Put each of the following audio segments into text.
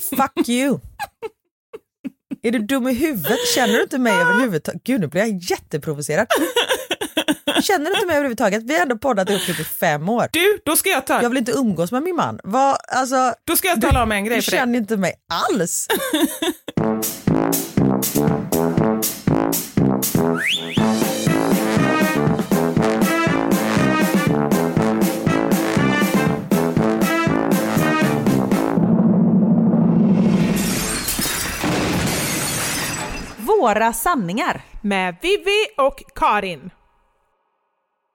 Fuck you! Är du dum i huvudet? Känner du inte mig överhuvudtaget? Gud nu blir jag jätteprovocerad. Känner du inte mig överhuvudtaget? Vi har ändå poddat ihop typ i fem år. Du, då ska jag ta... Jag vill inte umgås med min man. Vad, alltså, Då ska jag tala om en grej du för dig. känner inte mig alls. Våra sanningar. Med Vivi och Karin.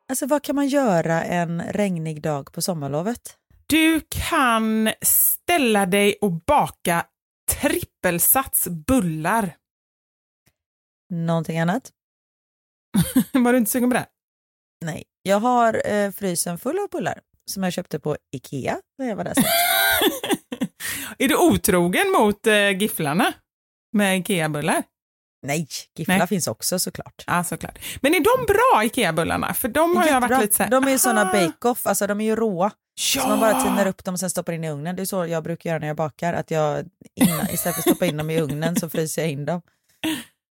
Alltså vad kan man göra en regnig dag på sommarlovet? Du kan ställa dig och baka trippelsats bullar. Någonting annat? Var du inte sugen på det? Nej. Jag har eh, frysen full av bullar som jag köpte på Ikea när jag var där. Är du otrogen mot eh, gifflarna med Ikea-bullar? Nej, gifflar Nej. finns också såklart. Ja, såklart. Men är de bra, Ikea-bullarna? För de har jag varit lite så här, De är ju såna aha. bake-off, alltså de är ju råa. Ja! Så man bara tinar upp dem och sen stoppar in i ugnen. Det är så jag brukar göra när jag bakar. Att jag innan, istället för att stoppa in dem i ugnen så fryser jag in dem.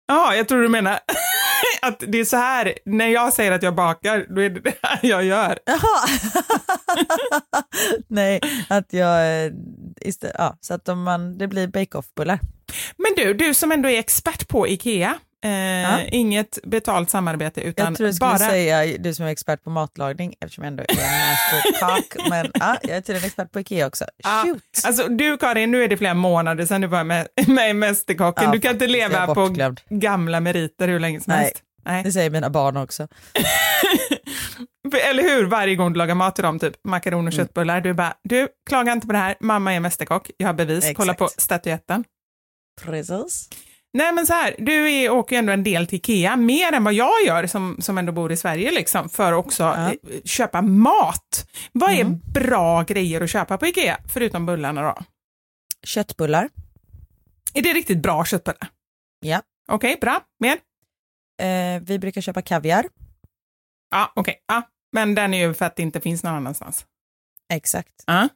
Ja, jag tror du menar att det är så här, när jag säger att jag bakar, då är det det här jag gör. Jaha! Nej, att jag... eh, Istället, ja, så att de, man, det blir bake-off-bullar. Men du, du som ändå är expert på Ikea, eh, inget betalt samarbete utan Jag tror jag bara... säga du som är expert på matlagning eftersom jag ändå är en cook. Men ja, jag är tydligen expert på Ikea också. Ja, Shoot! alltså du Karin, nu är det flera månader sedan du var med, med i Mästerkocken. Ja, du kan inte leva på gamla meriter hur länge som Nej. helst. Nej. Det säger mina barn också. Eller hur, varje gång du lagar mat till dem, typ makaroner Mm. och köttbullar, du bara, du, klaga inte på det här, mamma är mästerkock, jag har bevis, Exakt. kolla på statyetten. Precis. Nej men så här, du är, åker ju ändå en del till Ikea, mer än vad jag gör som, som ändå bor i Sverige liksom, för att också Ja. eh, köpa mat. Vad är Mm. bra grejer att köpa på Ikea, förutom bullarna då? Köttbullar. Är det riktigt bra köttbullar? Ja. Okej, bra. Mer? Eh, vi brukar köpa kaviar. Ja, okej. Ja. Men den är ju för att det inte finns någon annanstans. Exakt. Ja.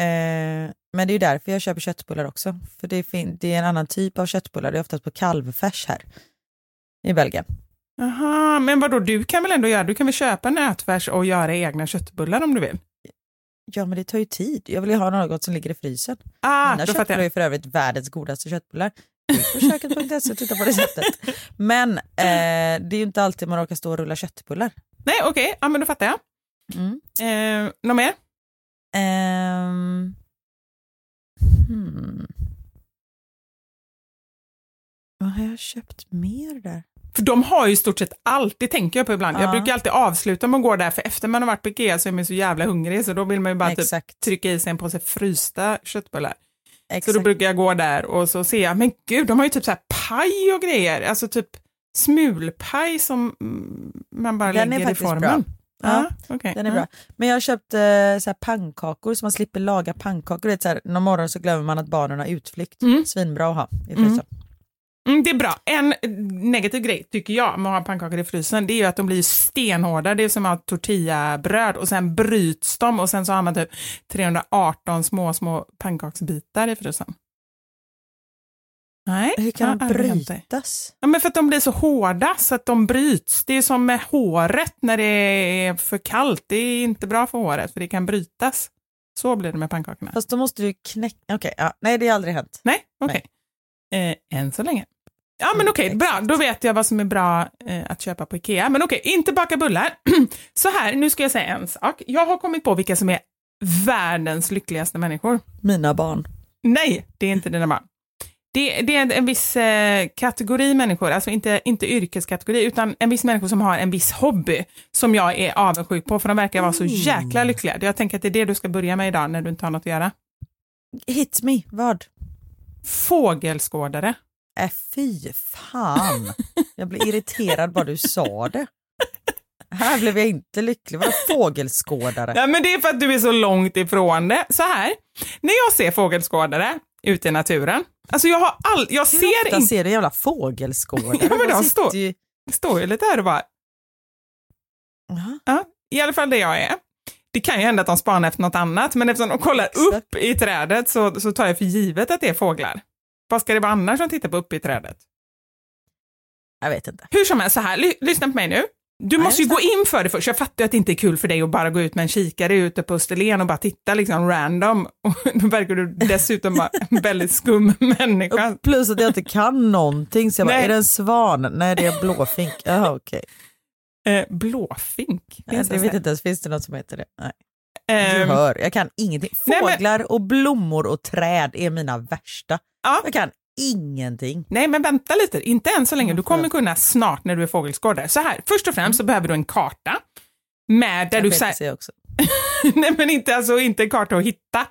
Eh, men det är därför jag köper köttbullar också. För det, fin- det är en annan typ av köttbullar. Det är oftast på kalvfärs här i Belgien. Jaha, men vadå, du kan väl ändå göra, du kan väl köpa nötfärs och göra egna köttbullar om du vill? Ja, men det tar ju tid. Jag vill ju ha något som ligger i frysen. Ah, Mina köttbullar är för övrigt världens godaste köttbullar. På köket.se och titta på receptet. Men eh, det är ju inte alltid man orkar stå och rulla köttbullar. Nej, okej, ja men då fattar jag. Mm. Eh, något mer? Ehm. Hmm. Vad har jag köpt mer där? För de har ju i stort sett allt, det tänker jag på ibland. Jag Ja. brukar alltid avsluta med att gå där, för efter man har varit på Ikea så är man så jävla hungrig, så då vill man ju bara typ trycka i sig en påse frysta köttbullar. Så Exakt. då brukar jag gå där och så ser jag, men gud, de har ju typ så här paj och grejer, alltså typ smulpaj som mm, man bara Den lägger i formen. bra. Ja, okej. Den är bra. Men jag har köpt eh, så pannkakor så man slipper laga pannkakor. Är så här, någon morgon så glömmer man att barnen har utflykt. Mm. Svinbra att ha i frysen. Mm, det är bra. En negativ grej tycker jag med att ha pannkakor i frysen, det är ju att de blir stenhårda. Det är som att ha tortillabröd och sen bryts de och sen så har man typ 318 små, små pannkaksbitar i frysen. Nej, Hur kan de brytas? Ja, men för att de blir så hårda så att de bryts. Det är som med håret när det är för kallt. Det är inte bra för håret för det kan brytas. Så blir det med pannkakorna. Fast då måste du knäcka... Okej, ja. nej det har aldrig hänt. Nej, okej. Eh, än så länge. Ja, men okej, bra. exakt. Då vet jag vad som är bra eh, att köpa på Ikea. Men okej, inte baka bullar. så här, nu ska jag säga en sak. Jag har kommit på vilka som är världens lyckligaste människor. Mina barn. Nej, det är inte dina barn. Det, det är en, viss eh, kategori människor, alltså inte, inte yrkeskategori, utan en viss människor som har en viss hobby som jag är avundsjuk på, för de verkar vara så jäkla lyckliga. Jag tänker att det är det du ska börja med idag när du inte har något att göra. Hit me, vad? Fågelskådare. Äh, fy fan. Jag blev irriterad bara du sa det. Här blev jag inte lycklig. Vadå fågelskådare? Ja, men det är för att du är så långt ifrån det. Så här, när jag ser fågelskådare ute i naturen, alltså jag har all, jag Hur ser ofta inte, ser du jävla fågelskådare? Ja, men de står- ju- står lite här och bara, Jaha. ja, i alla fall det jag är. Det kan ju hända att de spanar efter något annat, men eftersom de kollar Exakt. upp i trädet så, så tar jag för givet att det är fåglar. Vad ska det vara annars som tittar på uppe i trädet? Jag vet inte. Hur som helst, så här, ly, lyssna på mig nu. Du Nej, måste ju gå in för det först. Jag fattar att det inte är kul för dig att bara gå ut med en kikare ute på Österlen och bara titta liksom random. Och då verkar du dessutom vara en väldigt skum människa. Och plus att jag inte kan någonting så jag bara, Nej. är det en svan? Nej det är blåfink. Jaha okej. Eh, blåfink. Okay. Finns Jag vet det? inte ens, finns det något som heter det? Nej. Du Ehm, hör, jag kan ingenting. nej, Fåglar och blommor och träd är mina värsta. Ja. Jag kan ingenting. Nej, men vänta lite. Inte än så länge. Du kommer kunna snart när du är fågelskådare. Så här, först och främst så behöver du en karta. med där du så här, också. Nej men inte, alltså, inte en karta att hitta,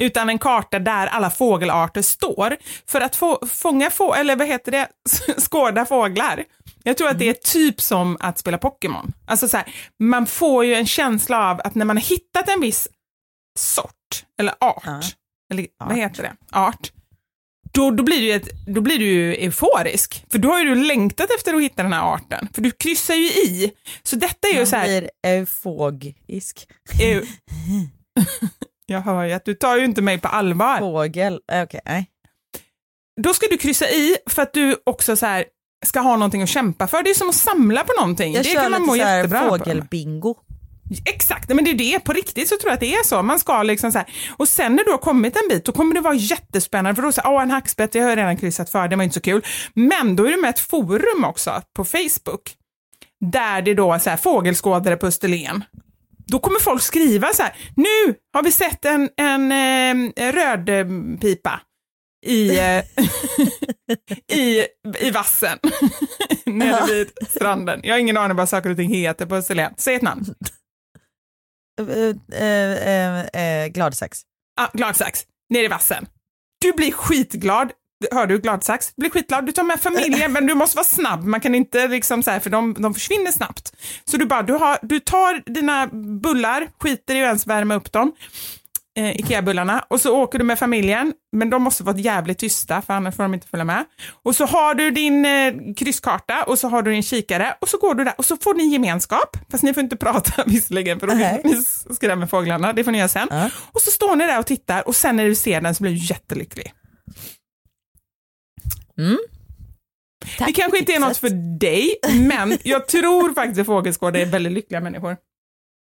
utan en karta där alla fågelarter står. För att få, fånga, få, eller vad heter det, skåda fåglar. Jag tror att det är typ som att spela Pokémon. Alltså så här, man får ju en känsla av att när man har hittat en viss sort, eller art, Ja. eller vad Art. heter det, art, då, då, blir du ett, då blir du euforisk. För då har ju du längtat efter att hitta den här arten. För du kryssar ju i. Så detta är ju Man så här, blir eufogisk. eu- Jag hör ju att du tar ju inte mig på allvar. Fågel, eh, okej, nej. Då ska du kryssa i för att du också så här ska ha någonting att kämpa för. Det är som att samla på någonting. Jag det kör kan man lite må så här jättebra på. fågelbingo. Exakt, men det är det. På riktigt så tror jag att det är så. Man ska liksom så här. Och sen när du har kommit en bit, då kommer det vara jättespännande. För då säger åh en hackspett, jag har redan kryssat för, det var inte så kul. Men då är det med ett forum också på Facebook. Där det då är så här, fågelskådare på Österlen. Då kommer folk skriva så här, nu har vi sett en, en eh, rödpipa i, eh, i, i vassen nere vid stranden. Jag har ingen aning vad saker och ting heter på Österlen. Säg ett namn. Eh, eh, eh, Gladsax. Ja, gladsax, Ner i vassen. Du blir skitglad. Hör du gladsax? Du blir skitglad. Du tar med familjen, men du måste vara snabb. Man kan inte liksom så här, för de, de försvinner snabbt. Så du bara, du, har, du tar dina bullar, skiter i att ens värma upp dem, eh, Ikea-bullarna, och så åker du med familjen, men de måste vara jävligt tysta, för annars får de inte följa med. Och så har du din eh, krysskarta och så har du din kikare och så går du där och så får ni gemenskap, fast ni får inte prata visserligen, för då Nej. ni skrämmer fåglarna, det får ni göra sen. Ja. Och så står ni där och tittar och sen när du ser den så blir du jättelycklig. Mm. det kanske inte är något för dig, men jag tror faktiskt att fågelskådare är väldigt lyckliga människor.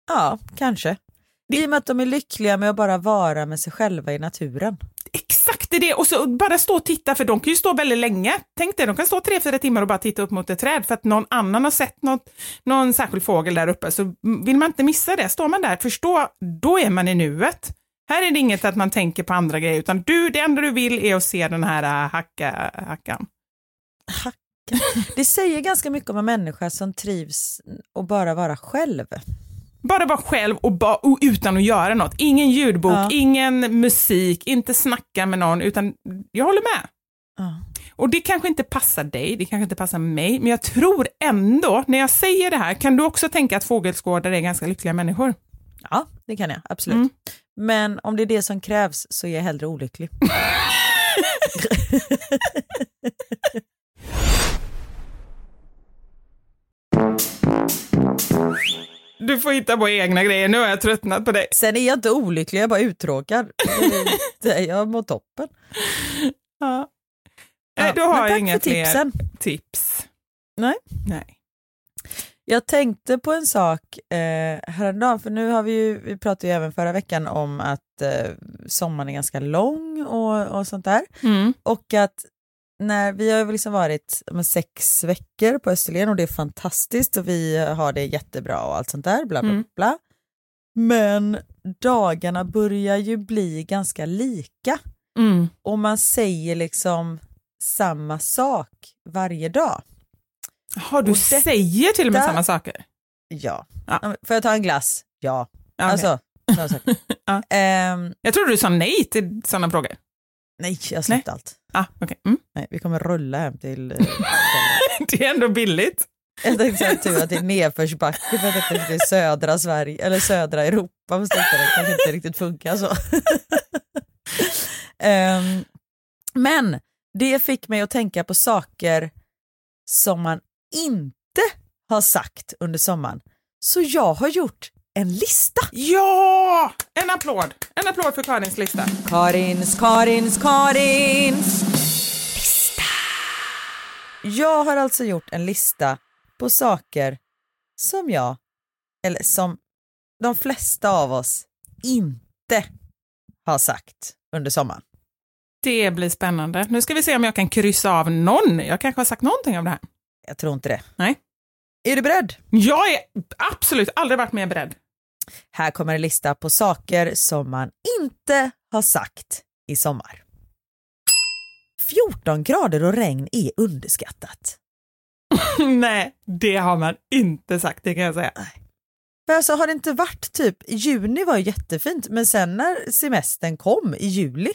Ja, kanske. I och med att de är lyckliga med att bara vara med sig själva i naturen. Exakt det det, och så bara stå och titta, för de kan ju stå väldigt länge. Tänk dig, de kan stå tre, fyra timmar och bara titta upp mot ett träd för att någon annan har sett något, någon särskild fågel där uppe. Så vill man inte missa det, står man där, förstå, då är man i nuet. Här är det inget att man tänker på andra grejer, utan du, det enda du vill är att se den här äh, hacka, hackan. Det säger ganska mycket om en människa som trivs och bara vara själv. Bara vara själv och, ba, och utan att göra något. Ingen ljudbok, Ja. ingen musik, inte snacka med någon, utan jag håller med. Ja. Och det kanske inte passar dig, det kanske inte passar mig, men jag tror ändå, när jag säger det här, kan du också tänka att fågelskådare är ganska lyckliga människor? Ja, det kan jag absolut. Mm. Men om det är det som krävs så är jag hellre olycklig. Du får hitta på egna grejer, nu har jag tröttnat på dig. Sen är jag inte olycklig, jag är bara uttråkad. Jag mår toppen. Ja. Nej, då har men jag tack inga för fler tipsen. tips. Nej. Nej. Jag tänkte på en sak eh, häromdagen, för nu har vi ju, vi pratade ju även förra veckan om att eh, sommaren är ganska lång och, och sånt där. Mm. Och att när vi har liksom varit men, sex veckor på Österlen och det är fantastiskt och vi har det jättebra och allt sånt där, bla bla Mm. bla. Men dagarna börjar ju bli ganska lika Mm. och man säger liksom samma sak varje dag. Jaha, du detta- säger till och med samma saker? Ja. Ja. Får jag ta en glass? Ja. Okej. Alltså. Ja. Ehm, Jag trodde du sa nej till sådana frågor. Nej, jag har släppt allt. Ah, okay. mm. Nej, vi kommer rulla hem till... eh, Det är ändå billigt. Jag tänkte säga tur att det är nedförsbacke för att det är södra Sverige, eller södra Europa, det kanske inte riktigt funkar så. Ehm, men det fick mig att tänka på saker som man inte har sagt under sommaren. Så jag har gjort en lista. Ja! En applåd! En applåd för Karins lista. Karins, Karins, Karins lista. Jag har alltså gjort en lista på saker som jag, eller som de flesta av oss inte har sagt under sommaren. Det blir spännande. Nu ska vi se om jag kan kryssa av någon. Jag kanske har sagt någonting av det här. Jag tror inte det. Nej. Är du beredd? Jag är absolut aldrig varit mer beredd. Här kommer en lista på saker som man inte har sagt i sommar. 14 grader och regn är underskattat. Nej, det har man inte sagt, det kan jag säga. Men alltså har det inte varit typ, juni var ju jättefint men sen när semestern kom i juli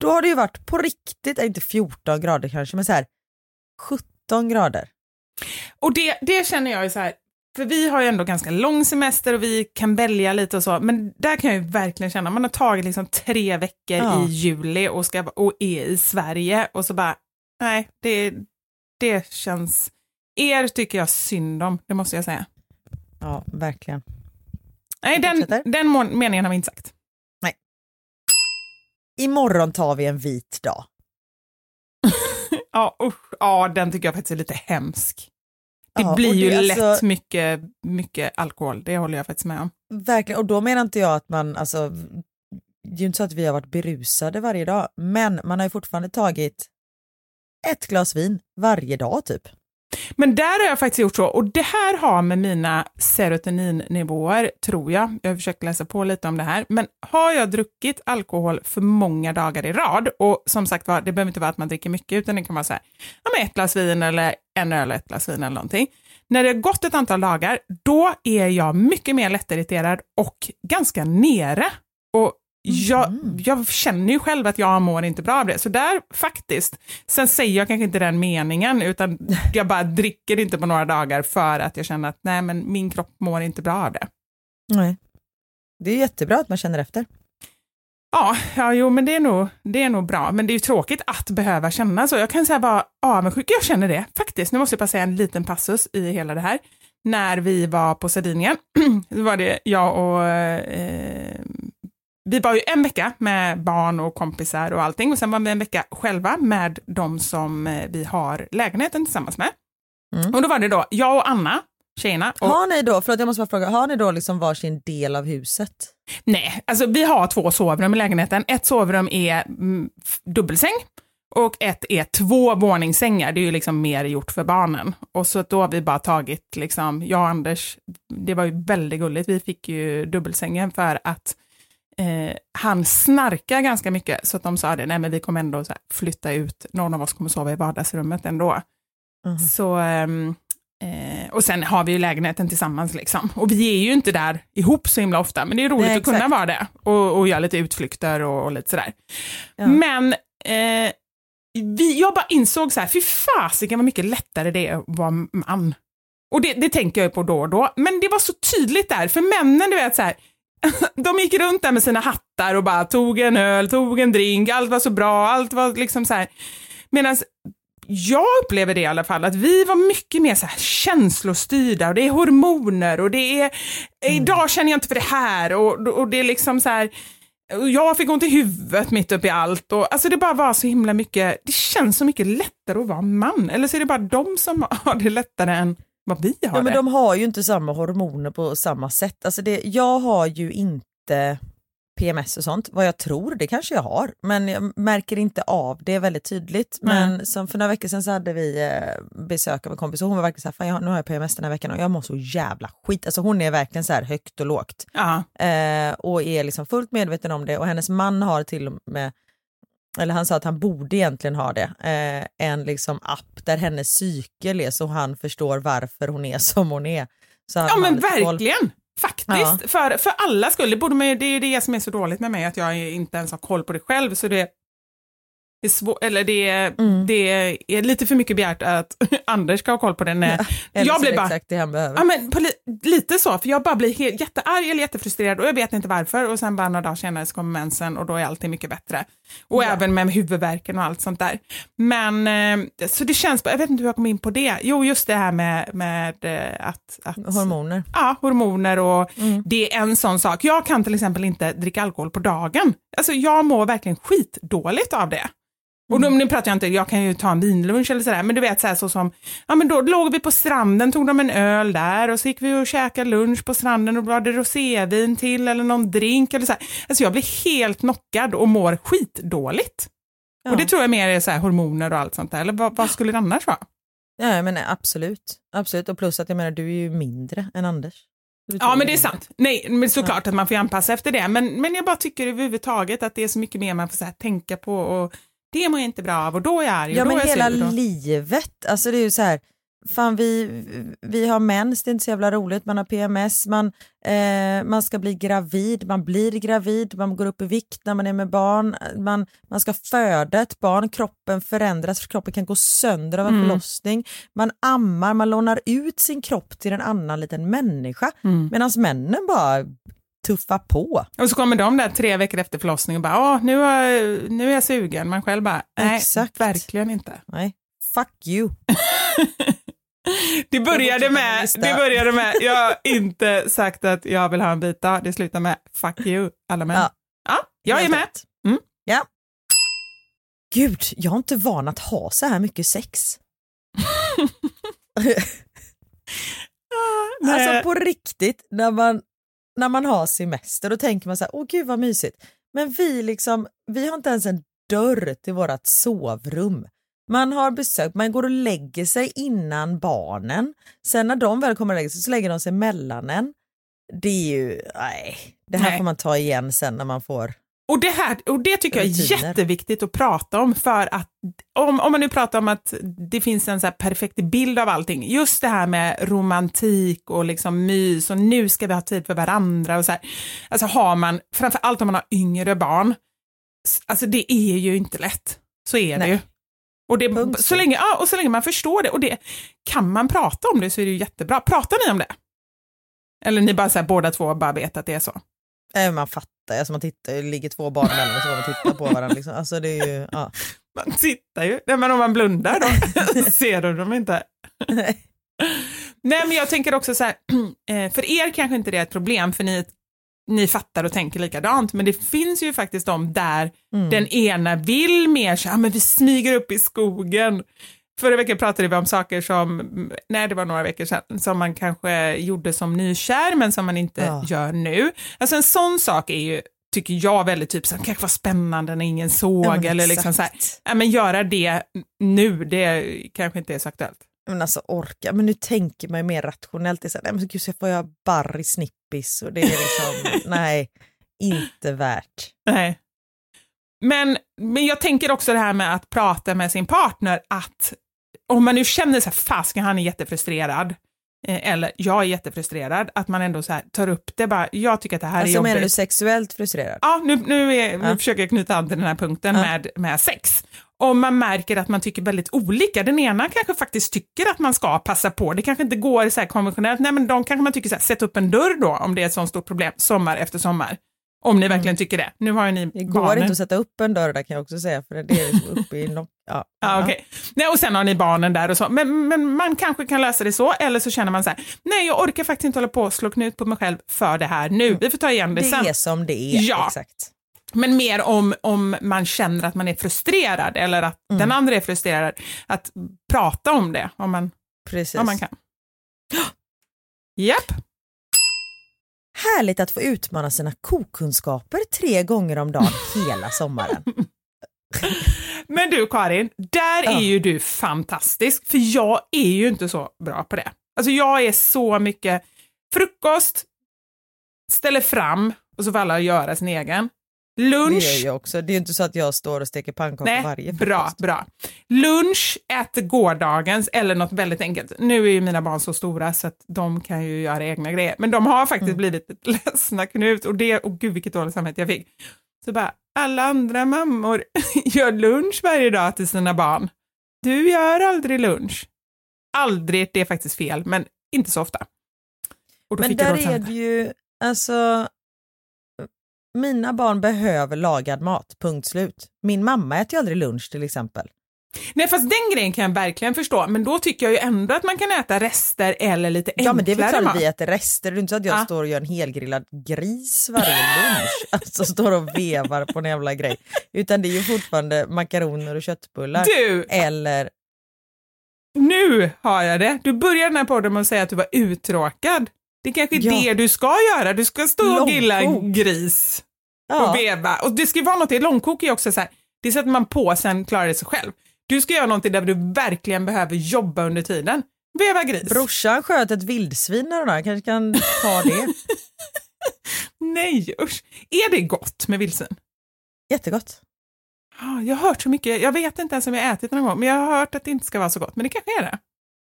då har det ju varit på riktigt, inte 14 grader kanske men så här 17 grader. Och det, det känner jag ju så här, för vi har ju ändå ganska lång semester och vi kan välja lite och så, men där kan jag ju verkligen känna, man har tagit liksom tre veckor Ja. i juli och, ska, och är i Sverige och så bara, nej, det, det känns, er tycker jag synd om, det måste jag säga. Ja, verkligen. Nej, den, den meningen har vi inte sagt. Imorgon tar vi en vit dag. Ja, usch, ja, den tycker jag faktiskt är lite hemsk. Det Ja, blir ju det lätt alltså- mycket, mycket alkohol, det håller jag faktiskt med om. Verkligen, och då menar inte jag att man, alltså, det är ju inte så att vi har varit berusade varje dag, men man har ju fortfarande tagit ett glas vin varje dag typ. Men där har jag faktiskt gjort så, och det här har med mina serotoninnivåer, tror jag, jag har försökt läsa på lite om det här, men har jag druckit alkohol för många dagar i rad, och som sagt var, det behöver inte vara att man dricker mycket, utan det kan vara så här, ja men ett glas vin eller en öl och ett glas vin eller någonting. När det har gått ett antal dagar, då är jag mycket mer lättirriterad och ganska nere. Och jag, jag känner ju själv att jag mår inte bra av det, så där faktiskt, sen säger jag kanske inte den meningen, utan jag bara dricker inte på några dagar för att jag känner att nej, men min kropp mår inte bra av det. Nej. Det är jättebra att man känner efter. Ja, ja jo, men det är, nog, det är nog bra, men det är ju tråkigt att behöva känna så. Jag kan säga bara avundsjuk, jag känner det faktiskt. Nu måste jag bara säga en liten passus i hela det här. När vi var på Sardinien, då var det jag och eh, vi var ju en vecka med barn och kompisar och allting och sen var vi en vecka själva med de som eh, vi har lägenheten tillsammans med. Mm. Och då var det då jag och Anna, tjejerna. Och, Har ni då, förlåt jag måste bara fråga, har ni då liksom varsin del av huset? Nej, alltså vi har två sovrum i lägenheten. Ett sovrum är mm, dubbelsäng och ett är två våningssängar. Det är ju liksom mer gjort för barnen. Och så då har vi bara tagit, liksom, jag och Anders, det var ju väldigt gulligt, vi fick ju dubbelsängen för att eh, han snarkar ganska mycket, så att de sa det, nej men vi kommer ändå flytta ut, någon av oss kommer sova i vardagsrummet ändå. Mhm. Så, ehm, eh, och sen har vi ju lägenheten tillsammans liksom. Och vi är ju inte där ihop så himla ofta, men det är roligt Nej, att kunna vara det och, och göra lite utflykter och, och lite sådär. Ja. Men eh, vi, jag bara insåg så här, fy fasiken vad mycket lättare det är att vara man. Och det, det tänker jag ju på då och då, men det var så tydligt där, för männen du vet så här, de gick runt där med sina hattar och bara tog en öl, tog en drink, allt var så bra, allt var liksom så här. Medan jag upplever det i alla fall, att vi var mycket mer så här känslostyrda och det är hormoner och det är, idag känner jag inte för det här och, och det är liksom så här, jag fick ont i huvudet mitt upp i allt och alltså det bara var så himla mycket, det känns så mycket lättare att vara man, eller så är det bara de som har det lättare än vad vi har Ja, men det. de har ju inte samma hormoner på samma sätt. Alltså det, jag har ju inte PMS och sånt, vad jag tror, det kanske jag har, men jag märker inte av det väldigt tydligt. Men som för några veckor sedan så hade vi eh, besök av en kompis och hon var verkligen så här, Fan, jag, nu har jag PMS den här veckan och jag mår så jävla skit. Alltså hon är verkligen så här högt och lågt eh, och är liksom fullt medveten om det och hennes man har till och med eller han sa att han borde egentligen ha det, eh, en liksom app där hennes cykel är så han förstår varför hon är som hon är. Ja men lite koll. verkligen. Faktiskt, Ja. för, för alla skull. Det, borde man, det är ju det som är så dåligt med mig, att jag inte ens har koll på det själv. Så det, det, är, svår, eller det, är- Mm. det är lite för mycket begärt att Anders ska ha koll på. När, Eller jag blir bara, exakt det han behöver. Ja, men li lite så, för jag bara blir helt, jättearg eller jättefrustrerad och jag vet inte varför och sen bara några dagar senare så kommer mensen och då är allting mycket bättre. Och Ja. även med huvudvärken och allt sånt där. Men eh, så det känns, jag vet inte hur jag kom in på det. Jo, just det här med, med eh, att, att Hormoner. Ja, hormoner och Mm. det är en sån sak. Jag kan till exempel inte dricka alkohol på dagen. Alltså jag mår verkligen skitdåligt av det. Och Mm. då, nu pratar jag inte, jag kan ju ta en vinlunch eller sådär, men du vet så, här, så som, ja men då låg vi på stranden, tog de en öl där och så gick vi och käkade lunch på stranden och då var det rosévin till eller någon drink eller så här. Alltså jag blir helt knockad och mår skitdåligt. Ja. Och det tror jag mer är så här hormoner och allt sånt där, eller vad, vad skulle det annars vara? Ja men absolut, absolut och plus att jag menar du är ju mindre än Anders. Ja, men det är sant. Nej, men såklart att man får anpassa efter det. Men, men jag bara tycker överhuvudtaget att det är så mycket mer man får så tänka på och det mår jag inte bra av och då är jag arg Ja men hela livet, alltså det är ju så här, fan vi, vi har mens, det är inte så jävla roligt, man har PMS, man, eh, man ska bli gravid, man blir gravid, man går upp i vikt när man är med barn, man, man ska föda ett barn, kroppen förändras, för kroppen kan gå sönder av en Mm. förlossning, man ammar, man lånar ut sin kropp till en annan liten människa, Mm. medan männen bara tuffar på. Och så kommer de där tre veckor efter förlossningen och bara, nu, är, nu är jag sugen. Man själv bara, nej, Exakt. verkligen inte. Nej, fuck you. Det började med, lista. det började med, jag har inte sagt att jag vill ha en vita, det slutar med fuck you, alla män. Ja. Ja, jag är med. Mm. Ja. Gud, jag är inte van att ha så här mycket sex. Nej. Alltså på riktigt, när man, när man har semester då tänker man så här, åh gud vad mysigt. Men vi liksom, vi har inte ens en dörr till vårt sovrum. Man har besök, man går och lägger sig innan barnen. Sen när de väl kommer och lägger sig så lägger de sig mellan en. Det är ju, nej, det här Nej. får man ta igen sen när man får Och det, här, och det tycker jag är jätteviktigt att prata om för att om, om man nu pratar om att det finns en så perfekt bild av allting, just det här med romantik och liksom mys och nu ska vi ha tid för varandra och så här. Alltså har man, framför allt om man har yngre barn, alltså det är ju inte lätt. Så är det Nej. ju. Och, det, så länge, ja, och så länge man förstår det och det kan man prata om det så är det ju jättebra. Pratar ni om det? Eller ni bara så här, båda två bara vet att det är så? Man fattar, alltså man tittar, det ligger två barn emellan och så man titta på varandra. Liksom. Alltså det är ju, ja. Man tittar ju. Nej, men om man blundar då ser de dem inte. Nej, men jag tänker också så här, eh, för er kanske inte det är ett problem för ni, ni fattar och tänker likadant, men det finns ju faktiskt de där Mm. den ena vill mer så här, "Ah, men vi smyger upp i skogen. Förra veckan pratade vi om saker som, nej det var några veckor sedan, som man kanske gjorde som nykär men som man inte Ja. gör nu. Alltså en sån sak är ju, tycker jag väldigt typ så här, kanske var spännande när ingen såg Ja, eller liksom så här, exakt. ja, men göra det nu, det kanske inte är så aktuellt. Men alltså orka, men nu tänker man ju mer rationellt. Det är så här, nej men gud så får jag barr i snippis och det är liksom, nej, inte värt. Nej. Men, men jag tänker också det här med att prata med sin partner att om man nu känner så här, fasken han är jättefrustrerad, eh, eller jag är jättefrustrerad, att man ändå så här tar upp det bara, jag tycker att det här är Alltså jobbigt. menar du sexuellt frustrerad? Ja, nu, nu, är, nu Ja. försöker jag knyta an till den här punkten Ja. med, med sex. Om man märker att man tycker väldigt olika, den ena kanske faktiskt tycker att man ska passa på, det kanske inte går så här konventionellt, nej men de kanske man tycker så här, sätt upp en dörr då om det är ett sånt stort problem, sommar efter sommar. Om ni verkligen tycker det. Nu har ni Mm. Det går barnen. inte att sätta upp en dörr där kan jag också säga för det är liksom uppe i nock. Ja, Ja, okej. Nej, och sen har ni barnen där och så. Men, men man kanske kan lösa det så, eller så känner man så här, nej jag orkar faktiskt inte hålla på och slå knut på mig själv för det här nu. Vi får ta igen det, Det sen. är som det är. Ja. Exakt. Men mer om, om man känner att man är frustrerad eller att Mm. den andra är frustrerad, att prata om det om man, Precis. om man kan. Japp. Härligt att få utmana sina kokunskaper tre gånger om dagen hela sommaren. Men du Karin, där Ja. är ju du fantastisk, för jag är ju inte så bra på det. Alltså jag är så mycket frukost, ställer fram och så får alla göra sin egen. Det Lunch, gör jag också. Det är ju inte så att jag står och steker pannkakor nej, varje bra, frukost. bra. Lunch, äter gårdagens eller något väldigt enkelt. Nu är ju mina barn så stora så att de kan ju göra egna grejer, men de har faktiskt Mm. blivit lite ledsna Knut och det, och gud vilket dåligt samvete jag fick. Så bara, alla andra mammor gör lunch varje dag till sina barn. Du gör aldrig lunch. Aldrig, det är faktiskt fel, men inte så ofta. Men där är det ju, alltså, mina barn behöver lagad mat, punkt slut. Min mamma äter ju aldrig lunch till exempel. Nej fast den grejen kan jag verkligen förstå, men då tycker jag ju ändå att man kan äta rester eller lite enklare Ja men det är väl klart att vi äter rester, det är inte så att jag Ja. står och gör en helgrillad gris varje lunch. Alltså står och vevar på en jävla grej. Utan det är ju fortfarande makaroner och köttbullar. Du, Eller, nu har jag det. Du började den här podden med att säga att du var uttråkad. Det är kanske är Ja. det du ska göra, du ska stå och grilla en Långkok. gris och ja, veva. Och det ska vara något, i långkok är också så här, det sätter man på sen klarar det sig själv. Du ska göra någonting där du verkligen behöver jobba under tiden. Veva gris. brorsan sköt ett vildsvin häromdagen, kanske kan ta det. Nej usch. Är det gott med vildsvin? Jättegott. Ah, Jag har hört så mycket, jag vet inte ens om jag har ätit någon gång, men jag har hört att det inte ska vara så gott, men det kanske är det.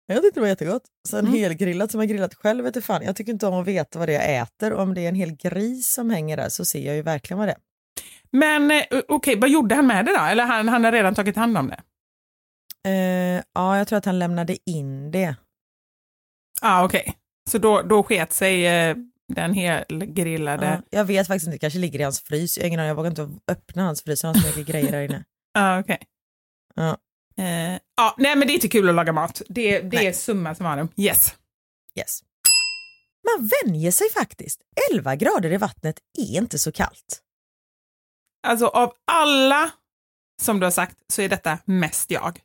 Jag tyckte det var jättegott. Sen Mm. helgrillat som jag grillat själv vet fan. Jag tycker inte om att veta vad det är jag äter. Och om det är en hel gris som hänger där så ser jag ju verkligen vad det är. Men eh, okej, vad gjorde han med det då? Eller han, han har redan tagit hand om det? Eh, ja, jag tror att han lämnade in det. Ja, ah, okej. Så då, då sket sig eh, den helgrillade... Ja, jag vet faktiskt inte, det kanske ligger i hans frys. Jag, ingen jag vågar inte öppna hans frys, han har så mycket grejer där inne. Ja, okej. Ja. Eh, ja, nej, men det är inte kul att laga mat. Det, det Nej. är summa summarum. Yes. Yes. Man vänjer sig faktiskt. 11 grader i vattnet är inte så kallt. Alltså av alla som du har sagt så är detta mest jag.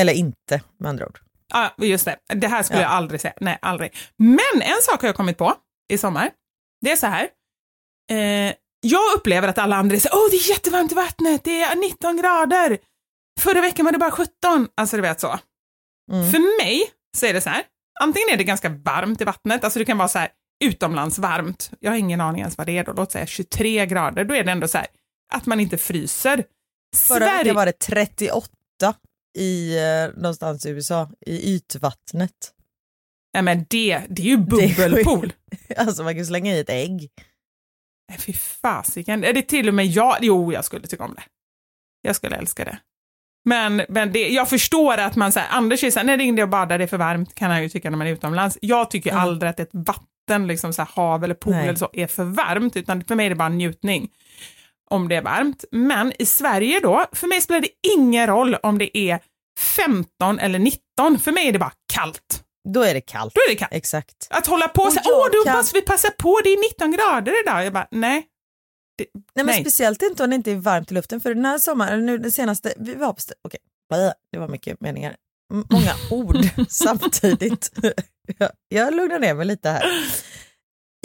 Eller inte med andra ord. Ja, just det. Det här skulle Ja. jag aldrig säga. Nej, aldrig. Men en sak har jag kommit på i sommar. Det är så här. Eh, jag upplever att alla andra säger åh det är jättevarmt i vattnet, det är 19 grader. Förra veckan var det bara 17. Alltså du vet så. Mm. För mig så är det så här. Antingen är det ganska varmt i vattnet, alltså det kan vara så här utomlands varmt. Jag har ingen aning ens vad det är då. Låt säga 23 grader. Då är det ändå så här att man inte fryser. Förra veckan var det 38 i eh, någonstans i USA, i ytvattnet. Nej men det, det är ju är bubbelpool. Alltså man kan slänga i ett ägg. Nej, fy fasiken. Är det till och med jag? Jo, jag skulle tycka om det. Jag skulle älska det. Men, men det, jag förstår att man säger, Anders är så här, när det är och badar, det är för varmt, kan han ju tycka när man är utomlands. Jag tycker Mm. aldrig att ett vatten, liksom så här, hav eller pool Nej. eller så, är för varmt, utan för mig är det bara en njutning om det är varmt. Men i Sverige då, för mig spelar det ingen roll om det är 15 eller 19, för mig är det bara kallt. Då är det kallt. Då är det kallt. Exakt. Att hålla på och säga, åh, då kan- måste vi passa på, det är 19 grader idag. Jag bara, nej. Det, Nej, men Nej. speciellt inte om det inte är varmt i luften för den här sommaren, nu den senaste, vi var på, okej, blä, det var mycket meningar, många ord samtidigt. jag, jag lugnar ner mig lite här.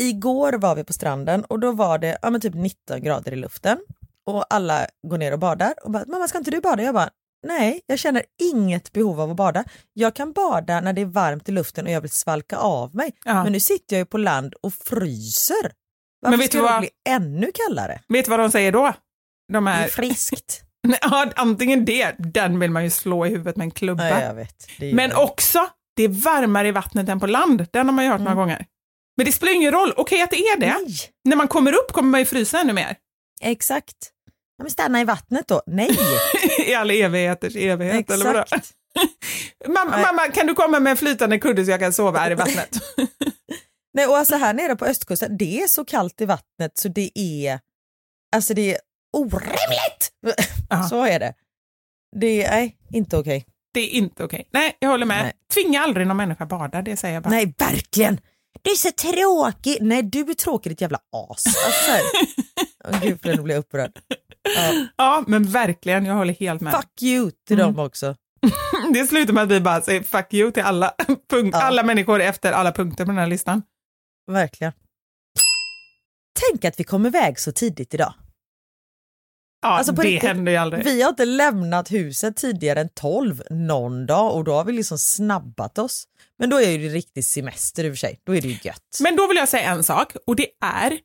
Igår var vi på stranden och då var det ja, men typ 19 grader i luften och alla går ner och badar och bara, mamma ska inte du bada? Jag bara, nej, jag känner inget behov av att bada. Jag kan bada när det är varmt i luften och jag vill svalka av mig. Ja. Men nu sitter jag ju på land och fryser. Varför Men vet ska det vad- bli ännu kallare? Vet du vad de säger då? De Det är här, friskt. ja, antingen det, den vill man ju slå i huvudet med en klubba. Ja, jag vet. Det Men ju- också, det är varmare i vattnet än på land. Den har man ju hört några gånger. Men det spelar ingen roll. Okej att det är det. Mm. Nej, När man kommer upp kommer man ju frysa ännu mer. exakt. Ja, men stanna i vattnet då. Nej, I all evigheters evighet. Eller vadå? exakt. Mamma, mamma, kan du komma med en flytande kudde så jag kan sova här i vattnet? Nej, och alltså här nere på östkusten, det är så kallt i vattnet så det är, alltså det är orimligt. Så är det. Det är, nej, inte okej. det är inte okej. Nej, jag håller med. Nej. Tvinga aldrig någon människa bada, det säger jag bara. Nej, verkligen. Du är så tråkig. Nej, du är tråkig ditt jävla as. Alltså, Gud, för nu blir jag upprörd. Ja, Ja, men verkligen, jag håller helt med. fuck you till Mm. dem också. Det slutar med att vi bara säger fuck you till alla, punkt, Ja. alla människor efter alla punkter på den här listan. Verkligen. Tänk att vi kom iväg så tidigt idag. Ja, Alltså, det riktigt, händer ju aldrig. Vi har inte lämnat huset tidigare än 12 någon dag och då har vi liksom snabbat oss. Men då är det ju riktig semester i och för sig. Då är det ju gött. Men då vill jag säga en sak och det är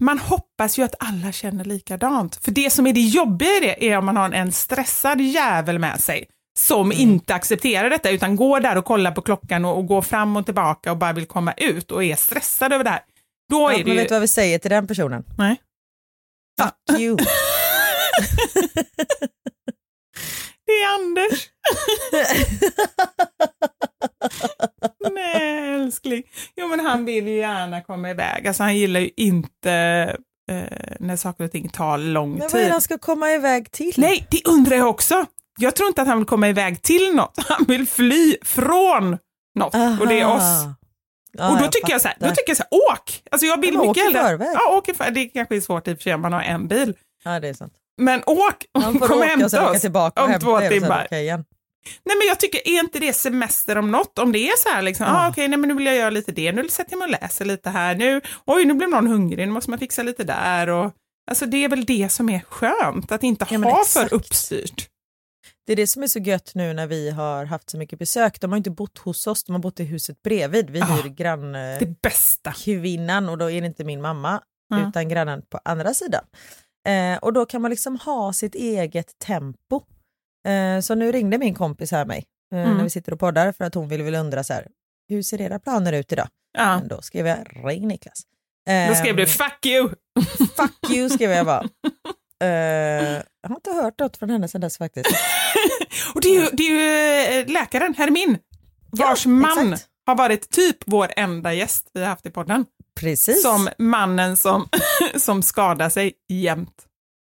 man hoppas ju att alla känner likadant. För det som är det jobbiga i det är om man har en stressad jävel med sig som Mm. inte accepterar detta utan går där och kollar på klockan och, och går fram och tillbaka och bara vill komma ut och är stressad över det här. Då ja, är men det ju... vet du vad vi säger till den personen? Nej. Fuck you. Det är Anders. Nej älskling. Jo men han vill ju gärna komma iväg. Alltså han gillar ju inte eh, när saker och ting tar lång Men vad är tid. det han ska komma iväg till? Nej, det undrar jag också. Jag tror inte att han vill komma iväg till något. Han vill fly från något och det är Aha. oss. Ja, och då tycker jag så här, då tycker jag så här, åk! Alltså jag vill mycket hellre- förväg. Ja, åk i för, det kanske är svårt i och för sig om man har en bil. Ja, det är sant. Men åk! Kom och hämta oss om två timmar. Nej men jag tycker, är inte det semester om något? Om det är så här liksom, Ja. ah, okej, nej men nu vill jag göra lite det, nu sätter jag mig och läser lite här, nu, oj nu blev någon hungrig, nu måste man fixa lite där och Alltså det är väl det som är skönt, att inte Ja, ha för uppstyrt. Det är det som är så gött nu när vi har haft så mycket besök. De har inte bott hos oss, de har bott i huset bredvid. Vi Ah, hyr Det bästa. grannkvinnan och då är det inte min mamma Mm. utan grannen på andra sidan. Eh, och då kan man liksom ha sitt eget tempo. Eh, så nu ringde min kompis här mig eh, Mm. när vi sitter och poddar för att hon ville väl undra så här, hur ser era planer ut idag? Ja. Men då skrev jag, ring Niklas. Då skrev du Ehm, 'fuck you'. Fuck you skrev jag bara. Eh, jag har inte hört något från henne sedan dess faktiskt. Och det är ju, det är ju läkaren, Hermin, vars Ja, man exakt. har varit typ vår enda gäst vi har haft i podden. Precis. Som mannen som, som skadar sig jämt.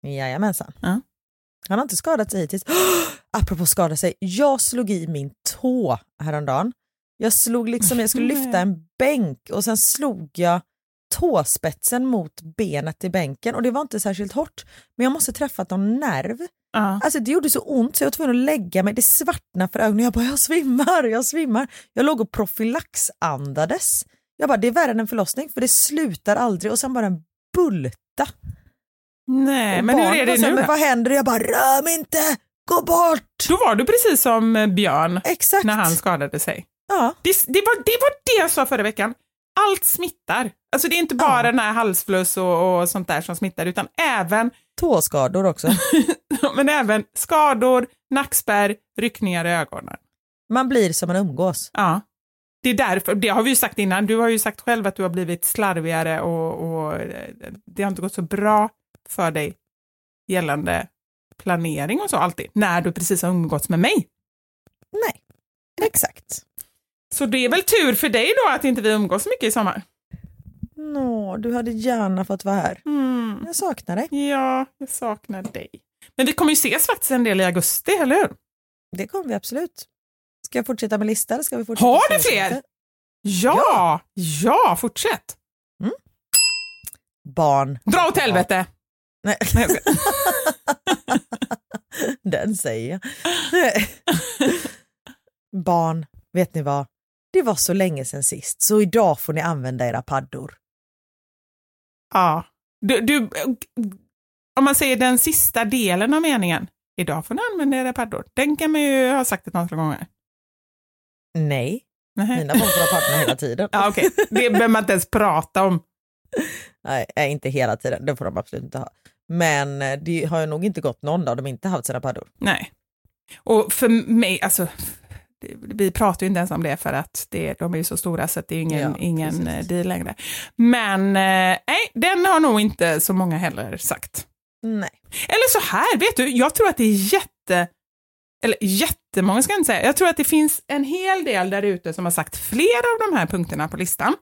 Jajamensan. Ja. Han har inte skadat sig hittills. Apropå skada sig, jag slog i min tå häromdagen. Jag slog liksom, jag skulle lyfta en bänk och sen slog jag tåspetsen mot benet i bänken och det var inte särskilt hårt. Men jag måste träffat någon nerv. Ja. Alltså det gjorde så ont så jag var tvungen att lägga mig, det svartnade för ögonen. Jag bara, jag svimmar, jag svimmar. Jag låg och profylaxandades. Jag bara, det är värre än en förlossning för det slutar aldrig och sen bara en bulta. Nej, Och men hur är det nu då? vad händer? Jag bara, rör mig inte, gå bort! Då var du precis som eh, Björn Exakt. när han skadade sig. Ja, Det, det, var, det var det jag sa förra veckan. Allt smittar. Alltså det är inte bara Ja. den här halsfluss och, och sånt där som smittar utan även, tåskador också. men även skador, nackspärr, ryckningar i ögonen. Man blir som man umgås. Ja. Det är därför, det har vi ju sagt innan, du har ju sagt själv att du har blivit slarvigare och, och eh, det har inte gått så bra för dig gällande planering och så alltid, när du precis har umgåtts med mig. Nej, exakt. Så det är väl tur för dig då att inte vi umgås så mycket i sommar? Nå, du hade gärna fått vara här. Mm. Jag saknar dig. Ja, jag saknar dig. Men vi kommer ju ses faktiskt en del i augusti, eller hur? Det kommer vi absolut. Ska jag fortsätta med listan? eller Ska vi fortsätta Har du fler? lite? Ja, ja, fortsätt. Barn. Dra åt helvete. Nej, Nej, jag den säger jag. Barn, vet ni vad? Det var så länge sedan sist, så idag får ni använda era paddor. Ja. Du, du, om man säger den sista delen av meningen, idag får ni använda era paddor. Den kan man ju ha sagt ett antal gånger. Nej, Nej. mina barn får ha paddorna hela tiden. Ja, okej. Det behöver man inte ens prata om. Nej, inte hela tiden, det får de absolut inte ha. Men eh, det har ju nog inte gått någon dag de inte haft sina paddor. Nej. Och för mig, alltså, vi pratar ju inte ens om det för att det, de är ju så stora så att det är ingen, Ja, ingen precis. eh, deal längre. Men eh, nej, den har nog inte så många heller sagt. Nej. Eller så här, vet du, jag tror att det är jätte, eller jättemånga ska jag inte säga, jag tror att det finns en hel del där ute som har sagt flera av de här punkterna på listan.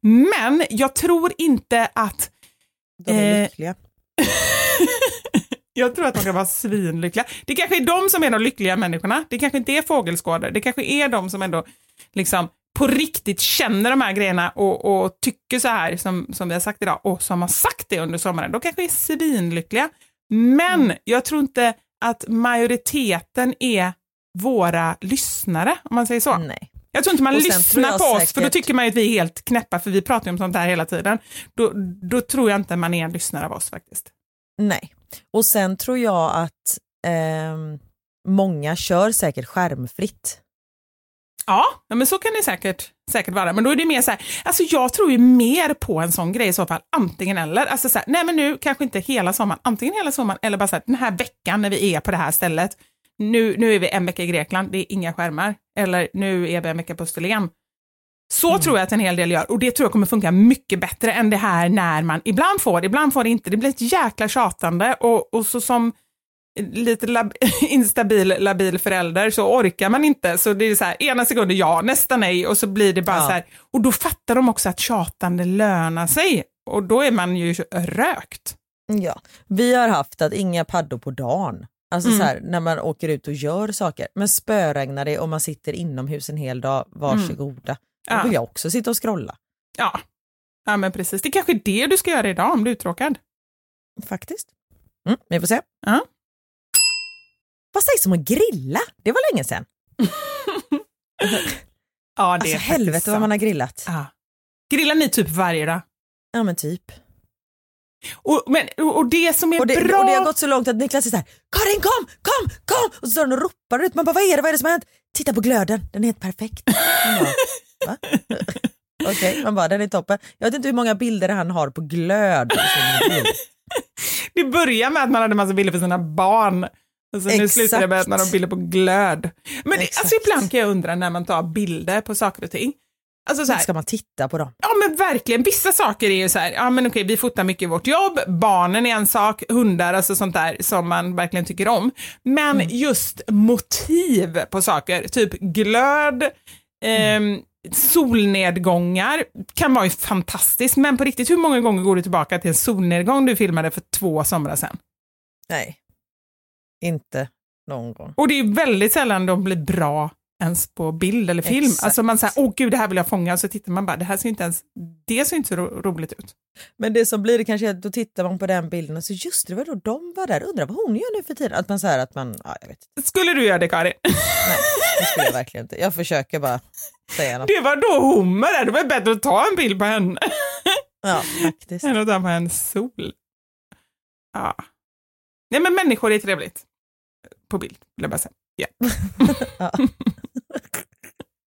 Men jag tror inte att De är Eh, lyckliga. jag tror att de kan vara svinlyckliga. Det kanske är de som är de lyckliga människorna. Det kanske inte är fågelskådare. Det kanske är de som ändå liksom på riktigt känner de här grejerna och, och tycker så här som, som vi har sagt idag och som har sagt det under sommaren. De kanske är svinlyckliga. Men Mm. jag tror inte att majoriteten är våra lyssnare, om man säger så. Nej. Jag tror inte man lyssnar på oss, säkert- för då tycker man ju att vi är helt knäppa, för vi pratar ju om sånt här hela tiden. Då, då tror jag inte man är en lyssnare av oss faktiskt. Nej. Och sen tror jag att ehm, många kör säkert skärmfritt. Ja, ja, men så kan det säkert, säkert vara. Men då är det mer så här, alltså jag tror ju mer på en sån grej i så fall, antingen eller. Alltså så här, nej men nu kanske inte hela sommaren, antingen hela sommaren eller bara så här, den här veckan när vi är på det här stället, nu, nu är vi en vecka i Grekland, det är inga skärmar. Eller nu är vi en vecka på Österlen. Så tror jag att en hel del gör och det tror jag kommer funka mycket bättre än det här när man ibland får det, ibland får det inte. Det blir ett jäkla tjatande och, och så som lite lab instabil, labil förälder så orkar man inte. Så det är så här, ena sekunden ja, nästa nej och så blir det bara Ja. så här. Och då fattar de också att tjatande lönar sig och då är man ju rökt. Ja. Vi har haft att inga paddor på dagen. Alltså Mm. så här, när man åker ut och gör saker. Men spöregnar det och man sitter inomhus en hel dag, varsågoda. Då Ja. vill jag också sitta och scrolla. Ja. ja, men precis. Det är kanske är det du ska göra idag om du är uttråkad. Faktiskt. Mm, vi får se. Ja. Vad sägs om att grilla? Det var länge sedan. Ja, det Alltså helvete vad man har grillat. Ja. Grillar ni typ varje dag? Ja men typ. Och, men, och det som är Och det, bra... och det har gått så långt att Niklas är såhär, Karin kom, kom, kom! Och så står han och ropar ut, man bara vad är det, vad är det som har hänt? Titta på glöden, den är helt perfekt. Bara? Okej, man bara den är toppen. Jag vet inte hur många bilder han har på glöd. Det börjar med att man hade massa bilder för sina barn Alltså, nu slutar det med att man har bilder på glöd. Men det, alltså, ibland kan jag undra när man tar bilder på saker och ting. Alltså, så här, Ska man titta på dem? Ja men verkligen, vissa saker är ju så här, ja men okej vi fotar mycket i vårt jobb, barnen är en sak, hundar, alltså sånt där som man verkligen tycker om. Men Mm. just motiv på saker, typ glöd, ehm, solnedgångar kan vara ju fantastiskt, men på riktigt hur många gånger går du tillbaka till en solnedgång du filmade för två somrar sedan? Nej, inte någon gång. Och det är väldigt sällan de blir bra ens på bild eller film. Exakt. Alltså man säger, åh gud det här vill jag fånga, och så tittar man bara, det här ser inte ens, det ser inte så ro- roligt ut. Men det som blir det kanske är att då tittar man på den bilden och så just det, var då de var där, undrar vad hon gör nu för tiden? Att man säger att man, ja jag vet Skulle du göra det Karin? nej det skulle jag verkligen inte. Jag försöker bara säga något. Det var då hon var där, det var bättre att ta en bild på henne Ja, faktiskt. än att ta på en sol. Ja. Nej men människor är trevligt. På bild, vill jag bara säga. Ja. Ja.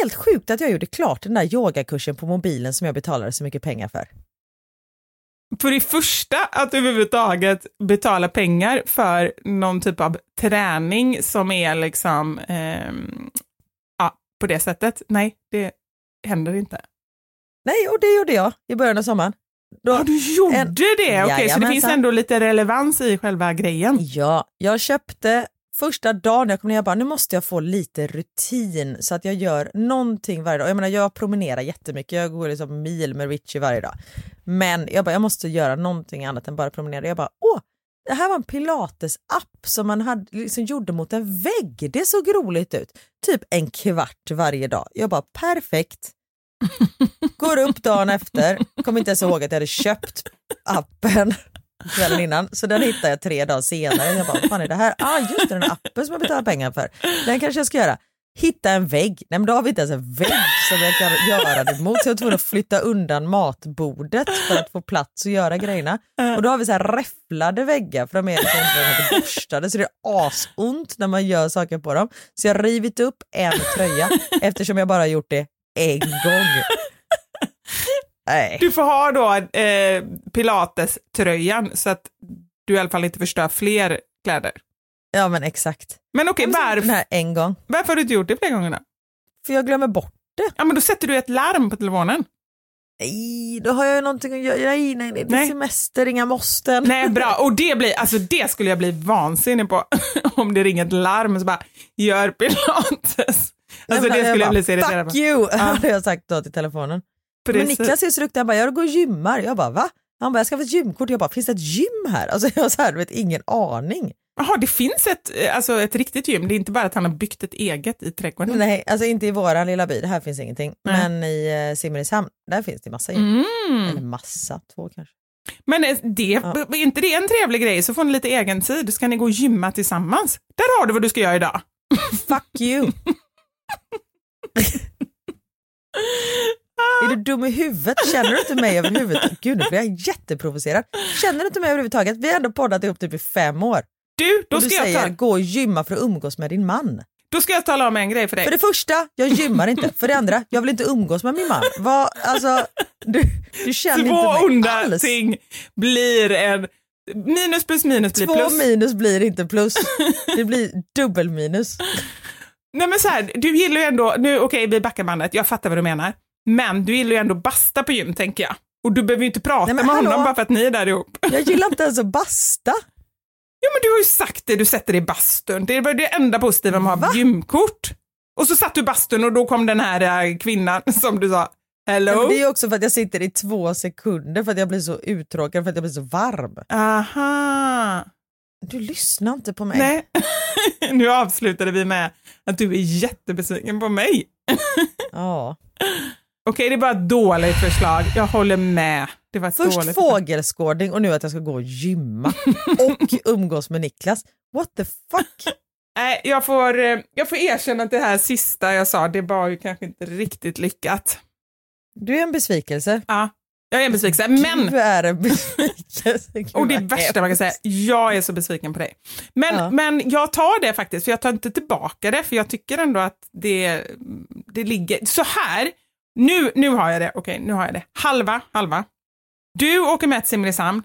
Helt sjukt att jag gjorde klart den där yogakursen på mobilen som jag betalade så mycket pengar för. För det första, att överhuvudtaget betala pengar för någon typ av träning som är liksom, ehm, ja, på det sättet. Nej, det händer inte. Nej, och det gjorde jag i början av sommaren. Då, Ja, du gjorde en- det? Okej, så det finns ändå lite relevans i själva grejen. Ja, jag köpte första dagen jag kom ner, jag bara nu måste jag få lite rutin så att jag gör någonting varje dag. Jag menar jag promenerar jättemycket, jag går liksom mil med Richie varje dag. Men jag bara jag måste göra någonting annat än bara promenera. Jag bara åh, det här var en pilates-app som man hade, liksom gjorde mot en vägg. Det såg roligt ut. Typ en kvart varje dag. Jag bara perfekt. Går upp dagen efter, kommer inte ens ihåg att jag hade köpt appen kvällen innan. Så den hittade jag tre dagar senare. Jag bara, vad fan är det här? Ah, just det, den appen som jag betalar pengar för. Den kanske jag ska göra. Hitta en vägg. Nej men då har vi inte ens en vägg som jag kan göra det mot. Så jag var tvungen att flytta undan matbordet för att få plats att göra grejerna. Och då har vi så här räfflade väggar för de är liksom inte borstade så det är asont när man gör saker på dem. Så jag har rivit upp en tröja eftersom jag bara har gjort det en gång. Nej. Du får ha då eh, pilates-tröjan så att du i alla fall inte förstör fler kläder. Ja men exakt. Men okej, Den varför, här en gång. varför har du inte gjort det fler gånger då? För jag glömmer bort det. Ja, men då sätter du ett larm på telefonen. Nej, då har jag ju någonting att göra. Nej, nej, nej. Det är Nej. semester, inga måsten. Nej, bra. Och det blir, alltså det skulle jag bli vansinnig på. Om det ringer ett larm och så bara, gör pilates. Alltså det skulle jag bli så irriterad Fuck på. you, hade jag sagt då till telefonen. Men Precis. Niklas är så duktig, han bara, jag går och gymmar. Jag bara, va? Han bara, jag ska få ett gymkort. Jag bara, finns det ett gym här? Alltså jag har så här, vet, ingen aning. Jaha, det finns ett, eh, alltså ett riktigt gym. Det är inte bara att han har byggt ett eget i trädgården. Nej, alltså inte i våran lilla by, här finns ingenting. Nej. Men i eh, Simrishamn, där finns det massa gym. Eller Mm. massa, två kanske. Men eh, det, är inte det en trevlig grej? Så får ni lite egen tid, så kan ni gå och gymma tillsammans. Där har du vad du ska göra idag. Fuck you. Är du dum i huvudet? Känner du inte mig överhuvudtaget? Gud nu blir jag jätteprovocerad. Känner du inte mig överhuvudtaget? Vi har ändå poddat ihop typ i fem år. Du, då Och du ska, jag säger ta, gå och gymma för att umgås med din man. då ska jag tala om en grej för dig. För det första, jag gymmar inte. För det andra, jag vill inte umgås med min man. Vad, alltså, du, du känner Två inte mig onda alls. ting blir en... Minus plus minus blir Två plus. minus blir inte plus. Det blir dubbel minus. Nej men så här, du gillar ju ändå, nu okej vi backar bandet, jag fattar vad du menar. Men du gillar ju ändå basta på gym tänker jag. Och du behöver ju inte prata Nej, med honom hallå? bara för att ni är där ihop. Jag gillar inte ens att basta. Jo men du har ju sagt det, du sätter dig i bastun. Det var det enda positiva med att ha gymkort. Och så satt du i bastun och då kom den här eh, kvinnan som du sa, hello. Men det är också för att jag sitter i två sekunder för att jag blir så uttråkad för att jag blir så varm. Aha. Du lyssnar inte på mig. Nej. nu avslutade vi med att du är jättebesviken på mig. Ja. Okej, det var ett dåligt förslag. Jag håller med. Det var ett Först dåligt fågelskådning och nu att jag ska gå och gymma och umgås med Niklas. What the fuck? Nej, jag får, eh, jag får erkänna att det här sista jag sa, det var ju kanske inte riktigt lyckat. Du är en besvikelse. Ja, jag är en besvikelse, men... Du är en besvikelse. Gud, Och det värsta man kan säga, jag är så besviken på dig. Men, Ja. men jag tar det faktiskt, för jag tar inte tillbaka det, för jag tycker ändå att det, det ligger... Så här, nu, nu har jag det, okej, nu har jag det. Halva, halva. Du åker med till Simrishamn,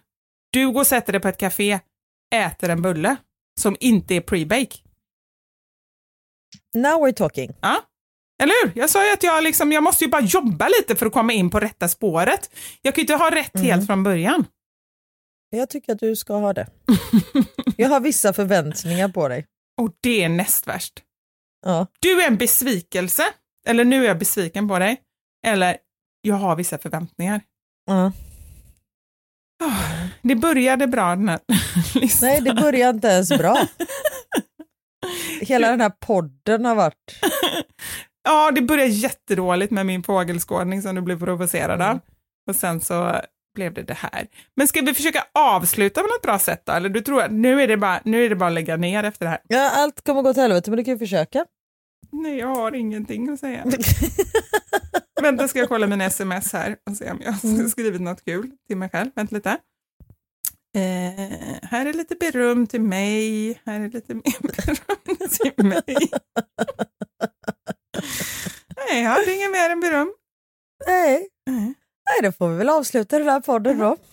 du går och sätter dig på ett café, äter en bulle som inte är pre-bake. Now we're talking. Ja, eller hur? Jag sa ju att jag, liksom, jag måste ju bara jobba lite för att komma in på rätta spåret. Jag kan ju inte ha rätt helt från början. Jag tycker att du ska ha det. Jag har vissa förväntningar på dig. Och det är näst värst. Ja. Du är en besvikelse, eller nu är jag besviken på dig, eller jag har vissa förväntningar. Ja. Ah, Det började bra den här listan. Nej, det börjar inte ens bra. Hela den här podden har varit... Ja, det började jättedåligt med min fågelskådning som du blev provocerad av. Och sen så blev det det här. Men ska vi försöka avsluta på något bra sätt då? Eller du tror att nu är det bara, nu är det bara att lägga ner efter det här? Ja, allt kommer gå till helvete men du kan ju försöka. Nej, jag har ingenting att säga. Vänta, ska jag kolla mina sms här och se om jag har skrivit något kul till mig själv. Vänta lite. Eh, här är lite beröm till mig. Här är lite mer beröm till mig. Nej, jag hade inget mer än beröm. Nej. Nej. Nej, då får vi väl avsluta den här podden då.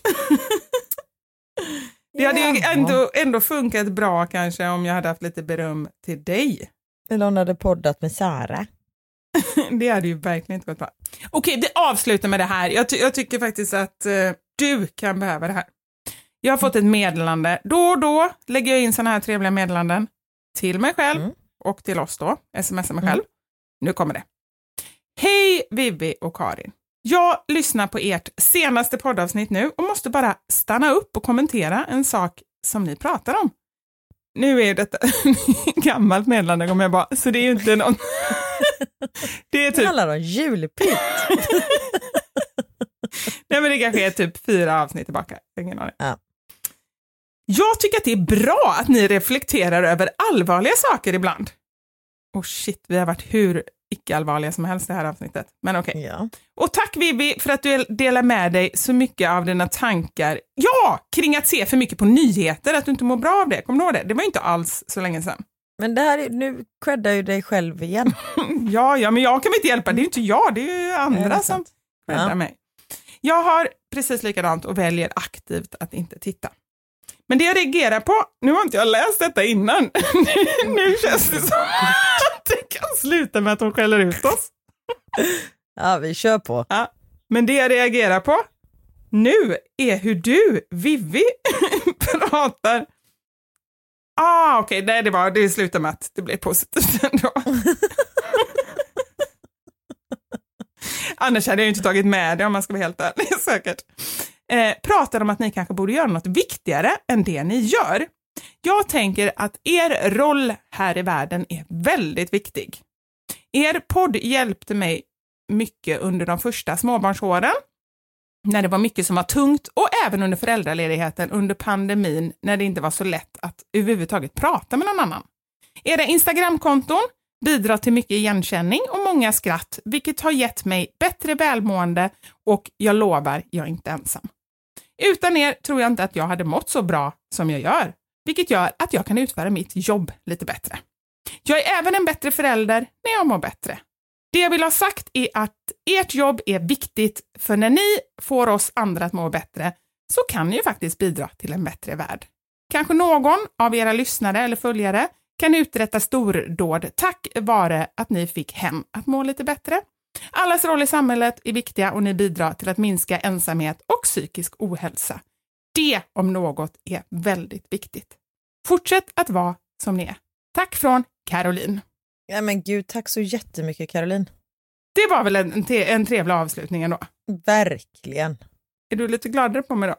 Det hade ju ändå, ändå funkat bra kanske om jag hade haft lite beröm till dig. Eller hon hade poddat med Sara. Det hade ju verkligen inte gått bra. Okej, vi avslutar med det här. Jag, ty- jag tycker faktiskt att eh, du kan behöva det här. Jag har fått ett meddelande. Då och då lägger jag in sådana här trevliga meddelanden till mig själv Mm. och till oss då. Smsar mig själv. Nu kommer det. Hej Vivi och Karin. Jag lyssnar på ert senaste poddavsnitt nu och måste bara stanna upp och kommentera en sak som ni pratar om. Nu är detta gammalt meddelande kommer jag bara, så det är ju inte någon... det är Det typ handlar om julpynt. Nej men det kanske är typ fyra avsnitt tillbaka. Ingen aning. Ja. Jag tycker att det är bra att ni reflekterar över allvarliga saker ibland. Och shit, vi har varit hur icke-allvarliga som helst det här avsnittet. Men okej. Ja. Och tack Vivi för att du delar med dig så mycket av dina tankar. Ja, kring att se för mycket på nyheter, att du inte mår bra av det. Kommer du ihåg det? Det var ju inte alls så länge sedan. Men det här är, nu creddar ju dig själv igen. Ja, ja, men jag kan väl inte hjälpa. Det är ju inte jag, det är ju det andra är som sant. räddar Ja. mig. Jag har precis likadant och väljer aktivt att inte titta. Men det jag reagerar på, nu har inte jag läst detta innan, nu känns det som att det kan sluta med att de skäller ut oss. Ja, vi kör på. Ja. Men det jag reagerar på nu är hur du, Vivi, pratar. Ah, okej, nej det var, det slutar med att det blev positivt ändå. Annars hade jag inte tagit med det om man ska vara helt ärlig säkert. Eh, pratar om att ni kanske borde göra något viktigare än det ni gör. Jag tänker att er roll här i världen är väldigt viktig. Er podd hjälpte mig mycket under de första småbarnsåren, när det var mycket som var tungt och även under föräldraledigheten under pandemin när det inte var så lätt att överhuvudtaget prata med någon annan. Era Instagramkonton bidrar till mycket igenkänning och många skratt, vilket har gett mig bättre välmående och jag lovar, jag är inte ensam. Utan er tror jag inte att jag hade mått så bra som jag gör, vilket gör att jag kan utföra mitt jobb lite bättre. Jag är även en bättre förälder när jag mår bättre. Det jag vill ha sagt är att ert jobb är viktigt, för när ni får oss andra att må bättre så kan ni ju faktiskt bidra till en bättre värld. Kanske någon av era lyssnare eller följare kan uträtta stordåd tack vare att ni fick hem att må lite bättre. Allas roll i samhället är viktiga och ni bidrar till att minska ensamhet och psykisk ohälsa. Det om något är väldigt viktigt. Fortsätt att vara som ni är. Tack från Caroline. Ja, men gud, tack så jättemycket Caroline. Det var väl en, en trevlig avslutning ändå? Verkligen. Är du lite gladare på mig då?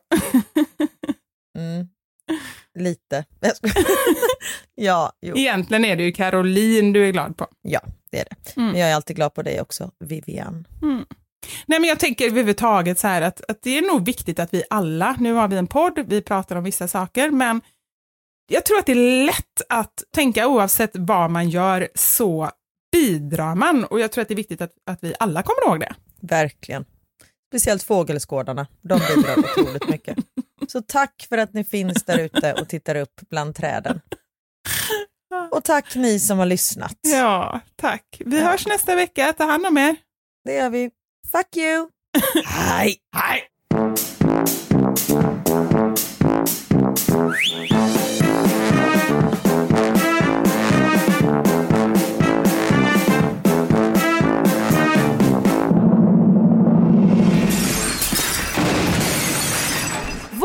mm. Lite. ja, jo. Egentligen är det ju Caroline du är glad på. Ja, det är det. Mm. Men jag är alltid glad på dig också, Vivian. Mm. Nej, men jag tänker överhuvudtaget så här att, att det är nog viktigt att vi alla, nu har vi en podd, vi pratar om vissa saker, men jag tror att det är lätt att tänka oavsett vad man gör så bidrar man och jag tror att det är viktigt att, att vi alla kommer ihåg det. Verkligen. Speciellt fågelskådarna, de bidrar otroligt mycket. Så tack för att ni finns där ute och tittar upp bland träden. Och tack ni som har lyssnat. Ja, tack. Vi ja. hörs nästa vecka. Ta hand om er. Det gör vi. Fuck you! Hej! Hej!